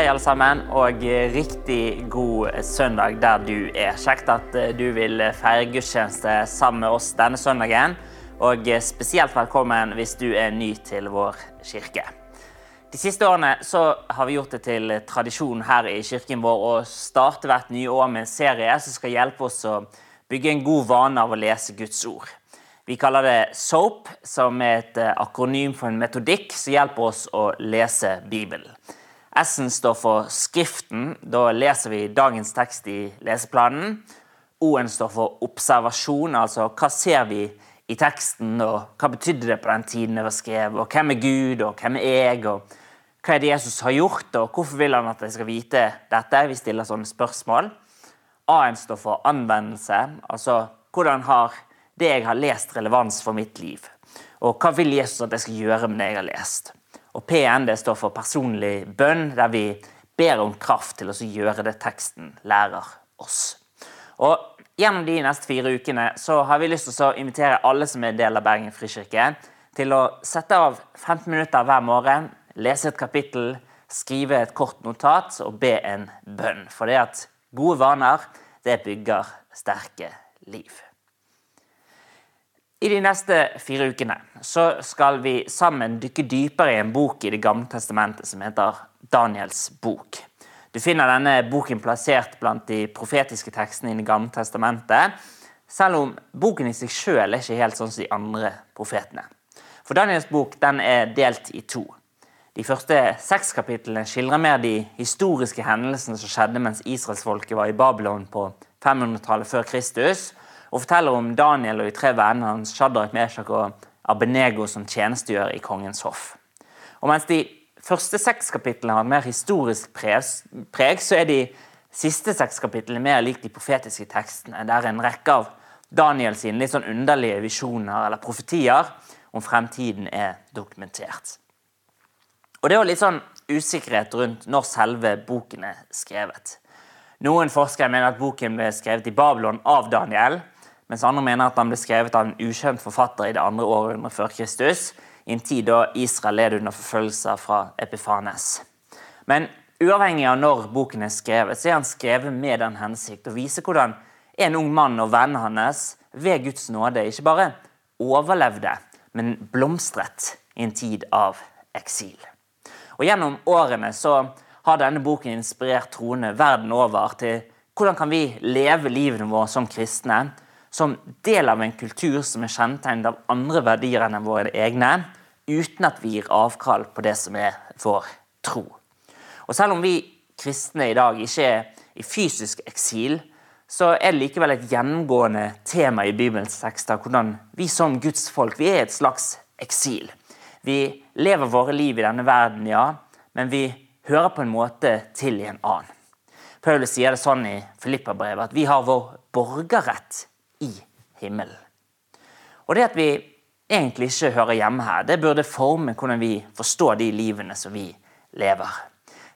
Hei, alle sammen, og riktig god søndag der du er. Kjekt at eh, du vil feire gudstjeneste sammen med oss denne søndagen. Og spesielt velkommen hvis du er ny til vår kirke. De siste årene har vi gjort det til tradisjon her i kirken vår å starte hvert nye år med en serie som skal hjelpe oss å bygge en god vane av å lese Guds ord. Vi kaller det SOAP, som er et eh, akronym for en metodikk som hjelper oss å lese Bibelen. S-en står for Skriften. Da leser vi dagens tekst i leseplanen. O-en står for observasjon, altså hva ser vi i teksten, og hva betydde det på den tiden det var skrevet, og hvem er Gud, og hvem er jeg, og hva er det Jesus har gjort, og hvorfor vil han at jeg skal vite dette? Vi stiller sånne spørsmål. A-en står for anvendelse, altså hvordan har det jeg har lest, relevans for mitt liv? Og hva vil Jesus at jeg skal gjøre med det jeg har lest? Og PN det står for personlig bønn, der vi ber om kraft til å gjøre det teksten lærer oss. Og Gjennom de neste fire ukene så har vi lyst til å invitere alle som er del av Bergen frikirke, til å sette av 15 minutter hver morgen, lese et kapittel, skrive et kort notat og be en bønn. For det at gode vaner, det bygger sterke liv. I de neste fire ukene så skal vi sammen dykke dypere i en bok i Det gamle testamentet som heter Daniels bok. Du finner denne boken plassert blant de profetiske tekstene i Det gamle testamentet, selv om boken i seg sjøl er ikke helt sånn som de andre profetene. For Daniels bok den er delt i to. De første seks kapitlene skildrer mer de historiske hendelsene som skjedde mens israelsfolket var i Babylon på 500-tallet før Kristus, og forteller om Daniel og de tre vennene hans, Shadrach, Meshach og Abenego, som tjenestegjør i kongens hoff. Og mens de første seks kapitlene har et mer historisk preg, så er de siste seks kapitlene mer lik de profetiske tekstene, der en rekke av Daniel sine litt sånn underlige visjoner eller profetier om fremtiden er dokumentert. Og Det er litt sånn usikkerhet rundt når selve boken er skrevet. Noen forskere mener at boken ble skrevet i Babylon av Daniel, mens andre mener at han ble skrevet av en ukjent forfatter i det andre århundret før Kristus, i en tid da Israel led under forfølgelser fra Epifanes. Men uavhengig av når boken er skrevet, så er han skrevet med den hensikt å vise hvordan en ung mann og vennene hans ved Guds nåde ikke bare overlevde, men blomstret i en tid av eksil. Og Gjennom årene så har denne boken inspirert troende verden over til hvordan kan vi leve livene våre som kristne som del av en kultur som er kjennetegnet av andre verdier enn våre egne, uten at vi gir avkall på det som er vår tro. Og Selv om vi kristne i dag ikke er i fysisk eksil, så er det likevel et gjennomgående tema i Bibelens tekster hvordan vi som Guds folk vi er et slags eksil. Vi lever våre liv i denne verden, ja, men vi hører på en måte til i en annen. Paulus sier det sånn i Filippa-brevet at vi har vår borgerrett i himmelen. Og det at vi egentlig ikke hører hjemme her, det burde forme hvordan vi forstår de livene som vi lever.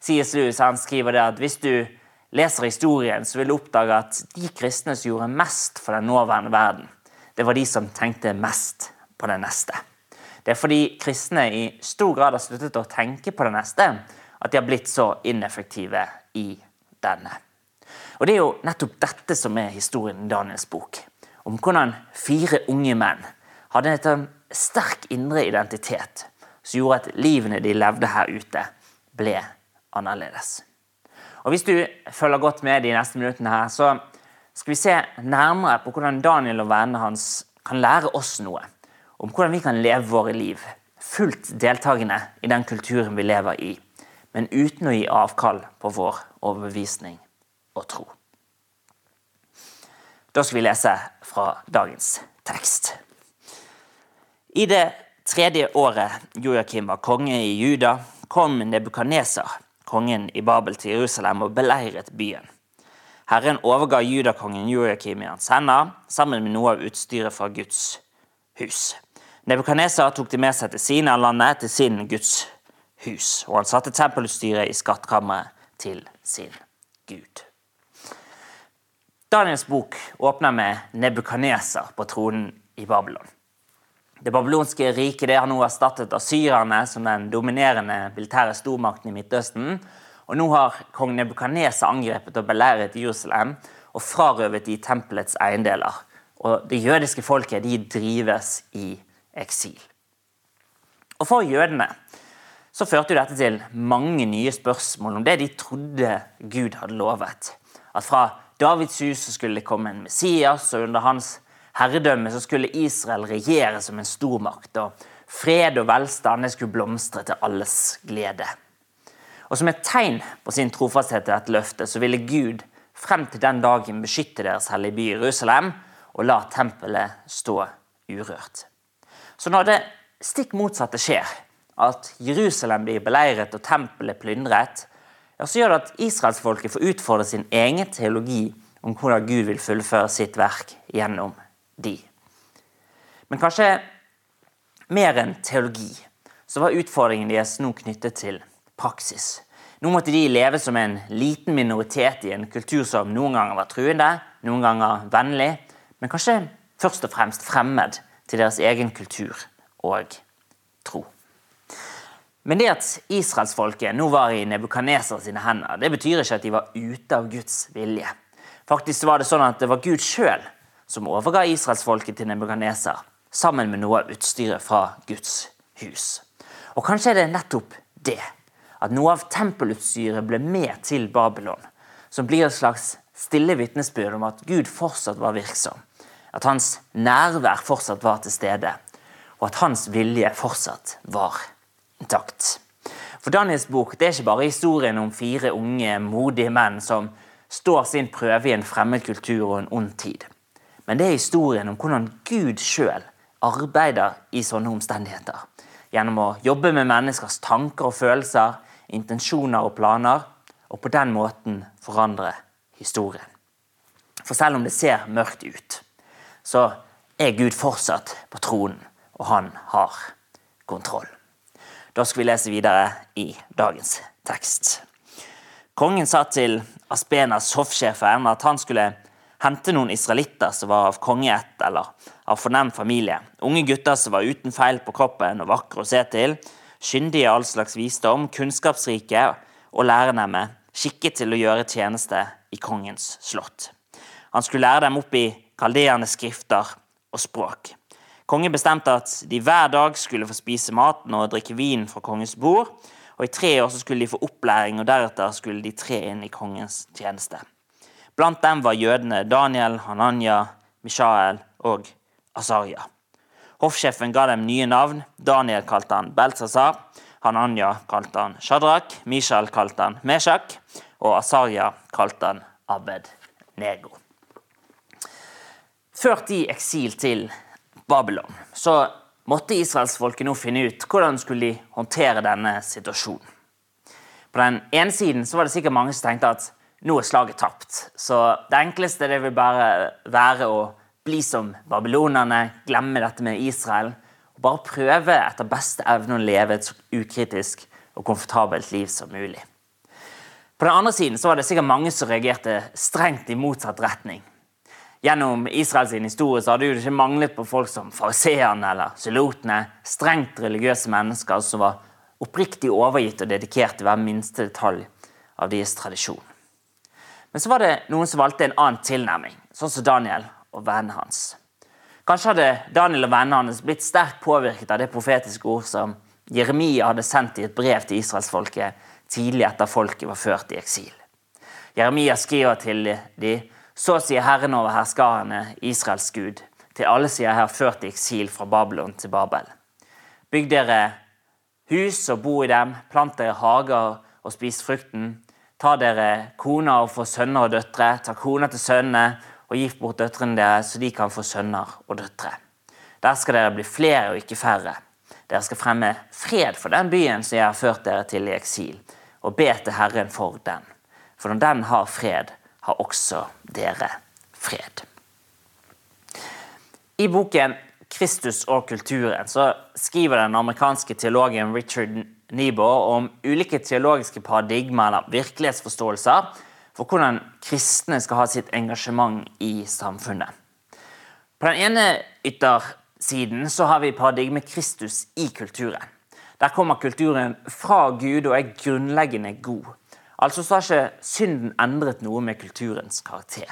C.S. Lewis han skriver det at hvis du leser historien, så vil du oppdage at de kristne som gjorde mest for den nåværende verden, det var de som tenkte mest på det neste. Det er fordi kristne i stor grad har sluttet å tenke på det neste, at de har blitt så ineffektive i denne. Og Det er jo nettopp dette som er historien i Daniels bok om hvordan fire unge menn hadde en sånn sterk indre identitet som gjorde at livene de levde her ute, ble annerledes. Og Hvis du følger godt med de neste minuttene, her, så skal vi se nærmere på hvordan Daniel og vennene hans kan lære oss noe om hvordan vi kan leve våre liv fullt deltakende i den kulturen vi lever i, men uten å gi avkall på vår overbevisning og tro. Da skal vi lese fra dagens tekst. I det tredje året Joakim var konge i Juda, kom Nebukaneser, kongen i Babel, til Jerusalem og beleiret byen. Herren overga judakongen Joakim i hans hender, sammen med noe av utstyret fra Guds hus. Nebukaneser tok de med seg til sine landet, til sin Guds hus, og han satte tempelutstyret i skattkammeret til sin Gud. Daniels bok åpner med Nebukaneser på tronen i Babylon. Det babylonske riket det har nå erstattet asyrerne som den dominerende militære stormakten i Midtøsten. Og nå har kong Nebukaneser angrepet og beleiret Jerusalem og frarøvet de tempelets eiendeler. Og det jødiske folket de drives i eksil. Og for jødene så førte jo dette til mange nye spørsmål om det de trodde Gud hadde lovet. At fra Davids hus skulle det komme en Messias, og under hans herredømme så skulle Israel regjere som en stormakt. og Fred og velstand skulle blomstre til alles glede. Og Som et tegn på sin trofasthet til dette løftet så ville Gud frem til den dagen beskytte deres hellige by Jerusalem og la tempelet stå urørt. Så når det stikk motsatte skjer, at Jerusalem blir beleiret og tempelet plyndret, ja, så gjør det at israelsfolket får utfordre sin egen teologi om hvordan Gud vil fullføre sitt verk gjennom de. Men kanskje mer enn teologi så var utfordringen deres nå knyttet til praksis. Nå måtte de leve som en liten minoritet i en kultur som noen ganger var truende, noen ganger vennlig, men kanskje først og fremst fremmed til deres egen kultur og tro. Men det at israelsfolket nå var i Nebukaneser sine hender, det betyr ikke at de var ute av Guds vilje. Faktisk var det sånn at det var Gud sjøl som overga israelsfolket til Nebukaneser, sammen med noe av utstyret fra Guds hus. Og kanskje er det nettopp det, at noe av tempelutstyret ble med til Babylon, som blir et slags stille vitnesbyrd om at Gud fortsatt var virksom, at hans nærvær fortsatt var til stede, og at hans vilje fortsatt var intakt. For Daniels bok det er ikke bare historien om fire unge, modige menn som står sin prøve i en fremmed kultur og en ond tid. Men det er historien om hvordan Gud sjøl arbeider i sånne omstendigheter. Gjennom å jobbe med menneskers tanker og følelser, intensjoner og planer, og på den måten forandre historien. For selv om det ser mørkt ut, så er Gud fortsatt på tronen, og han har kontroll. Da skal vi lese videre i dagens tekst. Kongen sa til Aspenas hoffsjefen at han skulle hente noen israelitter som var av kongeætt eller av fornemt familie. Unge gutter som var uten feil på kroppen og vakre å se til. Skyndige i all slags visdom, kunnskapsrike og lærernemme, skikket til å gjøre tjeneste i kongens slott. Han skulle lære dem opp i kaldeernes skrifter og språk. Kongen bestemte at de hver dag skulle få spise maten og drikke vin fra kongens bord. Og I tre år skulle de få opplæring, og deretter skulle de tre inn i kongens tjeneste. Blant dem var jødene Daniel, Hananya, Mishael og Asarya. Hoffsjefen ga dem nye navn. Daniel kalte han Belsazar. Hananya kalte han Shadrach. Mishael kalte han Meshach. Og Asarya kalte han Abed Nego. Ført i eksil til Babylon, så måtte israelsfolket nå finne ut hvordan skulle de håndtere denne situasjonen. På den ene siden så var det sikkert mange som tenkte at nå er slaget tapt. Så det enkleste det vil bare være å bli som babylonerne, glemme dette med Israel. og Bare prøve etter beste evne å leve et så ukritisk og komfortabelt liv som mulig. På den andre siden så var det sikkert mange som reagerte strengt i motsatt retning gjennom Israels historie så hadde det ikke manglet på folk som fariseerne eller zylotene, strengt religiøse mennesker som var oppriktig overgitt og dedikert til hver minste detalj av deres tradisjon. Men så var det noen som valgte en annen tilnærming, sånn som Daniel og vennene hans. Kanskje hadde Daniel og vennene hans blitt sterkt påvirket av det profetiske ord som Jeremia hadde sendt i et brev til israelsfolket tidlig etter folket var ført i eksil. Jeremia skriver til dem så sier Herren over herskarene, Israels Gud, til alle som jeg har ført i eksil fra Babylon til Babel. Bygg dere hus og bo i dem, plant dere hager og spis frukten. Ta dere koner og få sønner og døtre, ta koner til sønnene og gift bort døtrene deres, så de kan få sønner og døtre. Der skal dere bli flere og ikke færre. Dere skal fremme fred for den byen som jeg har ført dere til i eksil, og be til Herren for den. For når den har fred, har også dere fred. I boken 'Kristus og kulturen' så skriver den amerikanske teologen Richard Niebuhr om ulike teologiske paradigmer eller virkelighetsforståelser for hvordan kristne skal ha sitt engasjement i samfunnet. På den ene yttersiden så har vi paradigmet Kristus i kulturen. Der kommer kulturen fra Gud og er grunnleggende god. Altså så har ikke synden endret noe med kulturens karakter.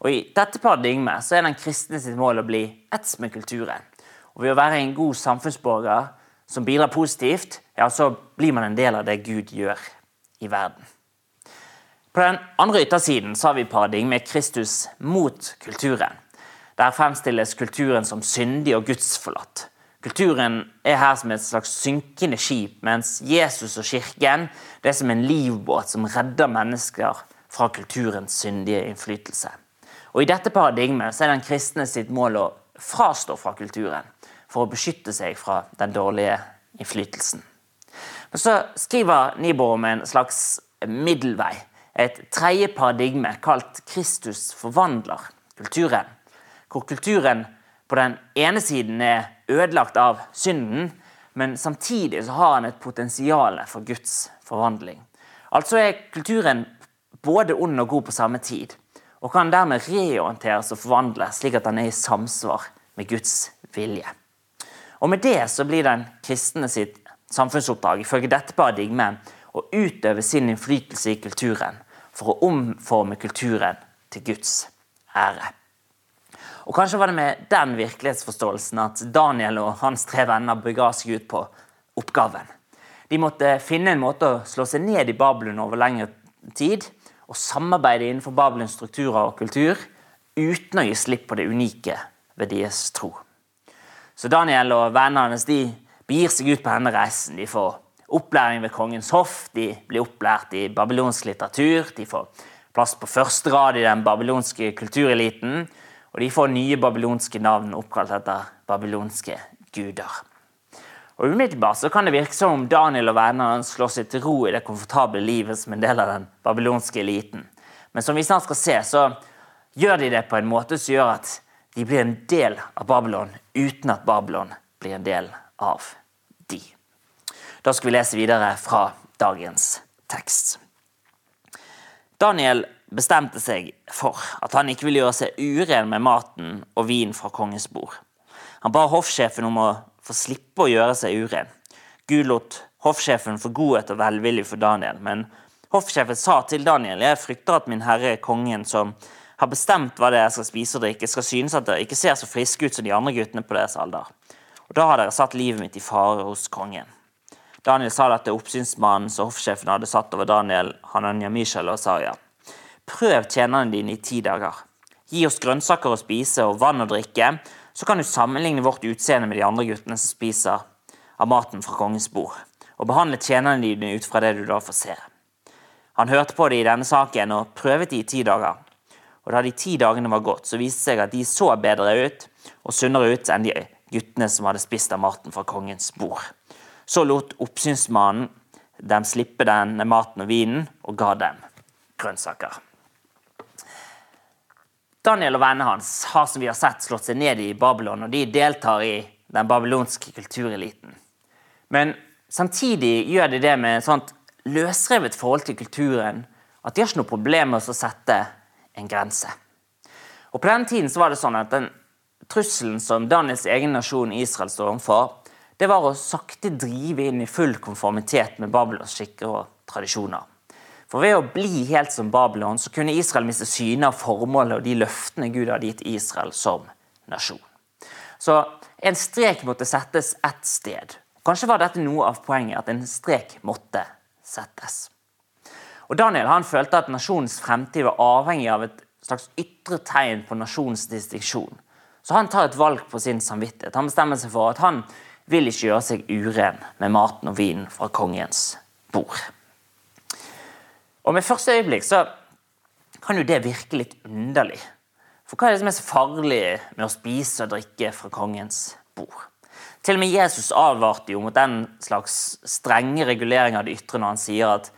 Og I dette paradigmet så er den kristne sitt mål å bli ett med kulturen. Og Ved å være en god samfunnsborger som bidrar positivt, ja, så blir man en del av det Gud gjør i verden. På den andre yttersiden så har vi paradigmet Kristus mot kulturen. Der fremstilles kulturen som syndig og gudsforlatt. Kulturen er her som et slags synkende skip, mens Jesus og kirken det er som en livbåt som redder mennesker fra kulturens syndige innflytelse. Og I dette paradigmet er den kristne sitt mål å frastå fra kulturen for å beskytte seg fra den dårlige innflytelsen. Men så skriver Nibor om en slags middelvei, et tredje paradigme kalt Kristus forvandler kulturen hvor kulturen på den ene siden er ødelagt av synden, men samtidig så har han et potensial for Guds forvandling. Altså er kulturen både ond og god på samme tid, og kan dermed reorienteres og forvandles slik at den er i samsvar med Guds vilje. Og Med det så blir den kristne sitt samfunnsoppdrag ifølge dette paradigmet å utøve sin innflytelse i kulturen for å omforme kulturen til Guds ære. Og Kanskje var det med den virkelighetsforståelsen at Daniel og hans tre venner bega seg ut på oppgaven. De måtte finne en måte å slå seg ned i Babylon over lengre tid og samarbeide innenfor Babylons strukturer og kultur uten å gi slipp på det unike ved deres tro. Så Daniel og vennene hans de begir seg ut på denne reisen. De får opplæring ved kongens hoff, de blir opplært i babylonsk litteratur, de får plass på første rad i den babylonske kultureliten, og de får nye babylonske navn oppkalt etter babylonske guder. Og Umiddelbart så kan det virke som om Daniel og vennene slår seg til ro i det komfortable livet som en del av den babylonske eliten. Men som vi snart skal se, så gjør de det på en måte som gjør at de blir en del av Babylon uten at Babylon blir en del av de. Da skal vi lese videre fra dagens tekst. Daniel bestemte seg for at han ikke ville gjøre seg uren med maten og vin fra kongens bord. Han ba hoffsjefen om å få slippe å gjøre seg uren. Gud lot hoffsjefen få godhet og velvilje for Daniel, men hoffsjefen sa til Daniel jeg frykter at min herre kongen, som har bestemt hva det er jeg skal spise og drikke, skal synes at dere ikke ser så friske ut som de andre guttene på deres alder. Og da har dere satt livet mitt i fare hos kongen. Daniel sa det til oppsynsmannen som hoffsjefen hadde satt over Daniel, Hananya Mishael og Saria. Prøv tjenerne dine i ti dager. Gi oss grønnsaker å spise og vann å drikke, så kan du sammenligne vårt utseende med de andre guttene som spiser av maten fra kongens bord, og behandle tjenerne dine ut fra det du da får se. Han hørte på det i denne saken og prøvet de i ti dager. Og Da de ti dagene var gått, så viste det seg at de så bedre ut og sunnere ut enn de guttene som hadde spist av maten fra kongens bord. Så lot oppsynsmannen dem slippe den maten og vinen, og ga dem grønnsaker. Daniel og vennene hans har som vi har sett slått seg ned i Babylon, og de deltar i den babylonske kultureliten. Men samtidig gjør de det med et sånt løsrevet forhold til kulturen at de har ikke noe problem med å sette en grense. Og På den tiden så var det sånn at den trusselen som Daniels egen nasjon Israel står overfor, det var å sakte drive inn i full konformitet med Babylons skikker og tradisjoner. For ved å bli helt som Babylon så kunne Israel miste syne av formålet og de løftene Gud hadde gitt Israel som nasjon. Så en strek måtte settes ett sted. Kanskje var dette noe av poenget, at en strek måtte settes. Og Daniel han følte at nasjonens fremtid var avhengig av et slags ytre tegn på nasjonens distinksjon. Så han tar et valg på sin samvittighet. Han bestemmer seg for at han vil ikke gjøre seg uren med maten og vinen fra kongens bord. Og med første øyeblikk så kan jo det virke litt underlig. For hva er det som er så farlig med å spise og drikke fra kongens bord? Til og med Jesus advarte jo mot den slags strenge regulering av det ytre når han sier at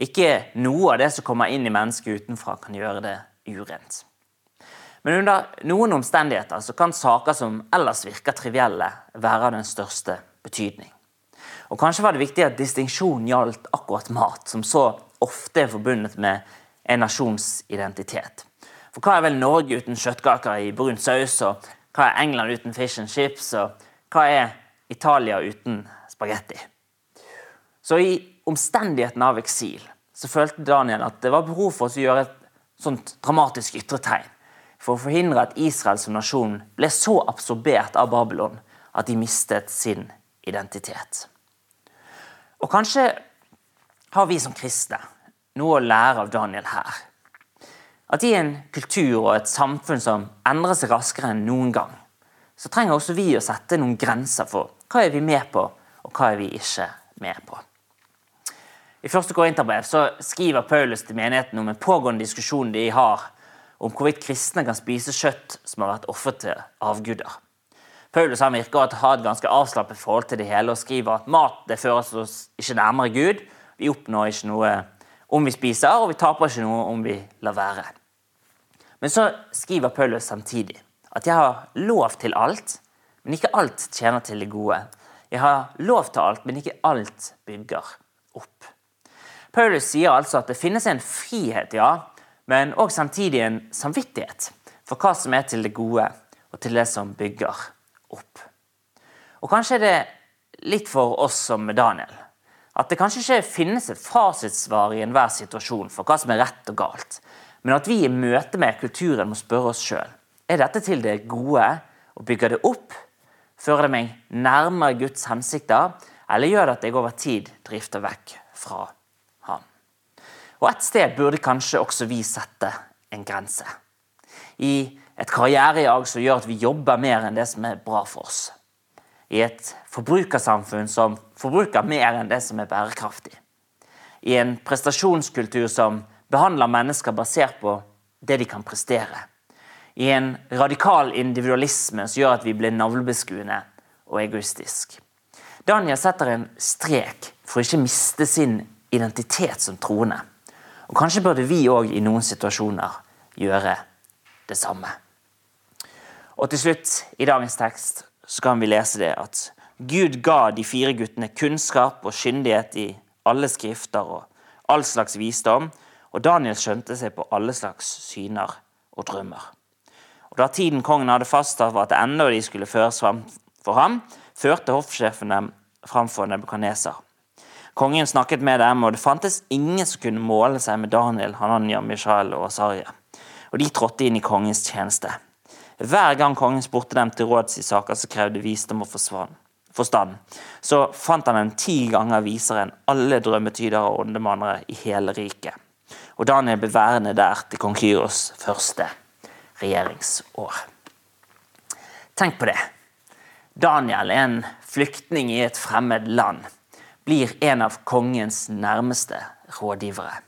ikke noe av det som kommer inn i mennesket utenfra, kan gjøre det urent. Men under noen omstendigheter så kan saker som ellers virker trivielle, være av den største betydning. Og Kanskje var det viktig at distinksjonen gjaldt akkurat mat, som så ofte er forbundet med en nasjons identitet. For hva er vel Norge uten kjøttkaker i brun saus, og hva er England uten fish and chips, og hva er Italia uten spagetti? Så i omstendighetene av eksil så følte Daniel at det var behov for å gjøre et sånt dramatisk ytre tegn for å forhindre at Israel som nasjon ble så absorbert av Babylon at de mistet sin identitet. Og kanskje har vi som kristne noe å lære av Daniel her. At i en kultur og et samfunn som endrer seg raskere enn noen gang, så trenger også vi å sette noen grenser for hva er vi med på, og hva er vi ikke med på. I første Korinterbrev skriver Paulus til menigheten om en pågående diskusjon de har om hvorvidt kristne kan spise kjøtt som har vært ofret til avguder. Paulus han virker å ha et ganske avslappet forhold til det hele og skriver at mat det fører oss ikke nærmere Gud. Vi oppnår ikke noe om vi spiser, og vi taper ikke noe om vi lar være. Men så skriver Paulus samtidig at jeg har lov til alt, men ikke alt tjener til det gode. Jeg har lov til alt, men ikke alt bygger opp. Paulus sier altså at det finnes en frihet, ja, men òg samtidig en samvittighet for hva som er til det gode, og til det som bygger opp. Og Kanskje er det litt for oss som Daniel. At det kanskje ikke finnes et fasitsvar i enhver situasjon for hva som er rett og galt, men at vi i møte med kulturen må spørre oss sjøl er dette til det gode og bygger det opp. Fører det meg nærmere Guds hensikter, eller gjør det at jeg over tid drifter vekk fra ham? Og Et sted burde kanskje også vi sette en grense. I et karrierejag som gjør at vi jobber mer enn det som er bra for oss. I et forbrukersamfunn som forbruker mer enn det som er bærekraftig. I en prestasjonskultur som behandler mennesker basert på det de kan prestere. I en radikal individualisme som gjør at vi blir navlebeskuende og egoistisk. Daniel setter en strek for å ikke miste sin identitet som troende. Og Kanskje burde vi òg i noen situasjoner gjøre det samme. Og til slutt, i dagens tekst, så kan vi lese det at Gud ga de fire guttene kunnskap og kyndighet i alle skrifter og all slags visdom, og Daniel skjønte seg på alle slags syner og drømmer. Og Da tiden kongen hadde fastsatt for at enda de skulle føres fram for ham, førte hoffsjefen dem framfor Nebukadneser. Kongen snakket med dem, og det fantes ingen som kunne måle seg med Daniel, Hananya, Mishael og Asaria, Og de trådte inn i kongens tjeneste. Hver gang kongen spurte dem til råds i saker som krevde visdom og forstand, så fant han dem ti ganger visere enn alle drømmetydere og åndemannere i hele riket. Og Daniel ble værende der til kong Kyros første regjeringsår. Tenk på det. Daniel en flyktning i et fremmed land. Blir en av kongens nærmeste rådgivere.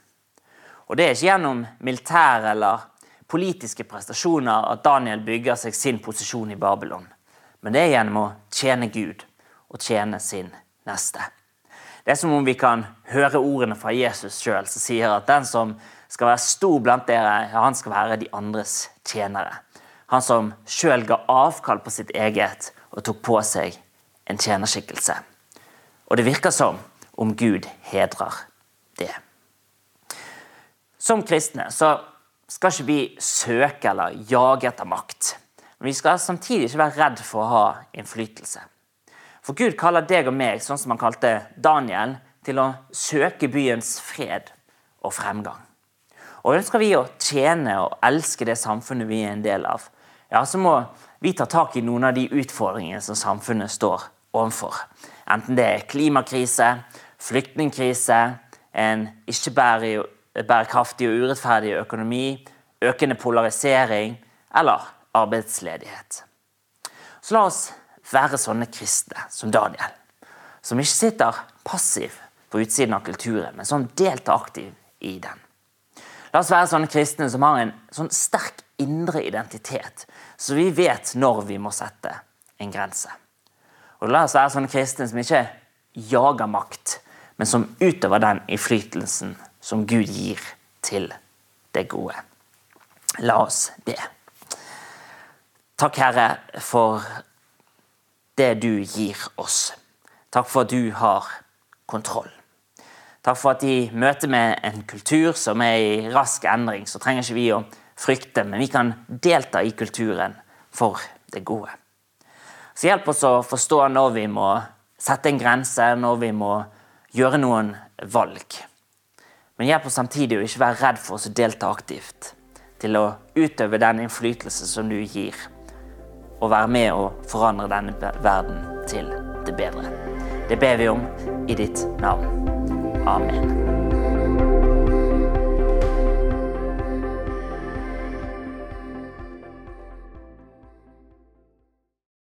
Og Det er ikke gjennom militær eller politiske prestasjoner at Daniel bygger seg sin posisjon i Babylon. Men det er gjennom å tjene Gud og tjene sin neste. Det er som om vi kan høre ordene fra Jesus sjøl, som sier at den som skal være stor blant dere, han skal være de andres tjenere. Han som sjøl ga avkall på sitt eget og tok på seg en tjenerskikkelse. Og det virker som om Gud hedrer det. Som kristne så skal ikke vi søke eller jage etter makt. Men vi skal samtidig ikke være redd for å ha innflytelse. For Gud kaller deg og meg, sånn som han kalte Daniel, til å søke byens fred og fremgang. Og Ønsker vi å tjene og elske det samfunnet vi er en del av, ja, så må vi ta tak i noen av de utfordringene som samfunnet står overfor. Enten det er klimakrise, flyktningkrise, en ikke bærekraftig og urettferdig økonomi, økende polarisering eller arbeidsledighet. Så la oss være sånne kristne som Daniel, som ikke sitter passiv på utsiden av kulturen, men som deltar aktivt i den. La oss være sånne kristne som har en sånn sterk indre identitet, så vi vet når vi må sette en grense. Og la oss være sånne kristne som ikke jager makt, men som utøver den innflytelsen som Gud gir til det gode. La oss be. Takk, Herre, for det du gir oss. Takk for at du har kontroll. Takk for at i møte med en kultur som er i rask endring, så trenger ikke vi å frykte, men vi kan delta i kulturen for det gode. Så hjelp oss å forstå når vi må sette en grense, når vi må gjøre noen valg. Men hjelp oss samtidig å ikke være redd for oss å delta aktivt. Til å utøve den innflytelse som du gir. Og være med å forandre denne verden til det bedre. Det ber vi om i ditt navn. Amen.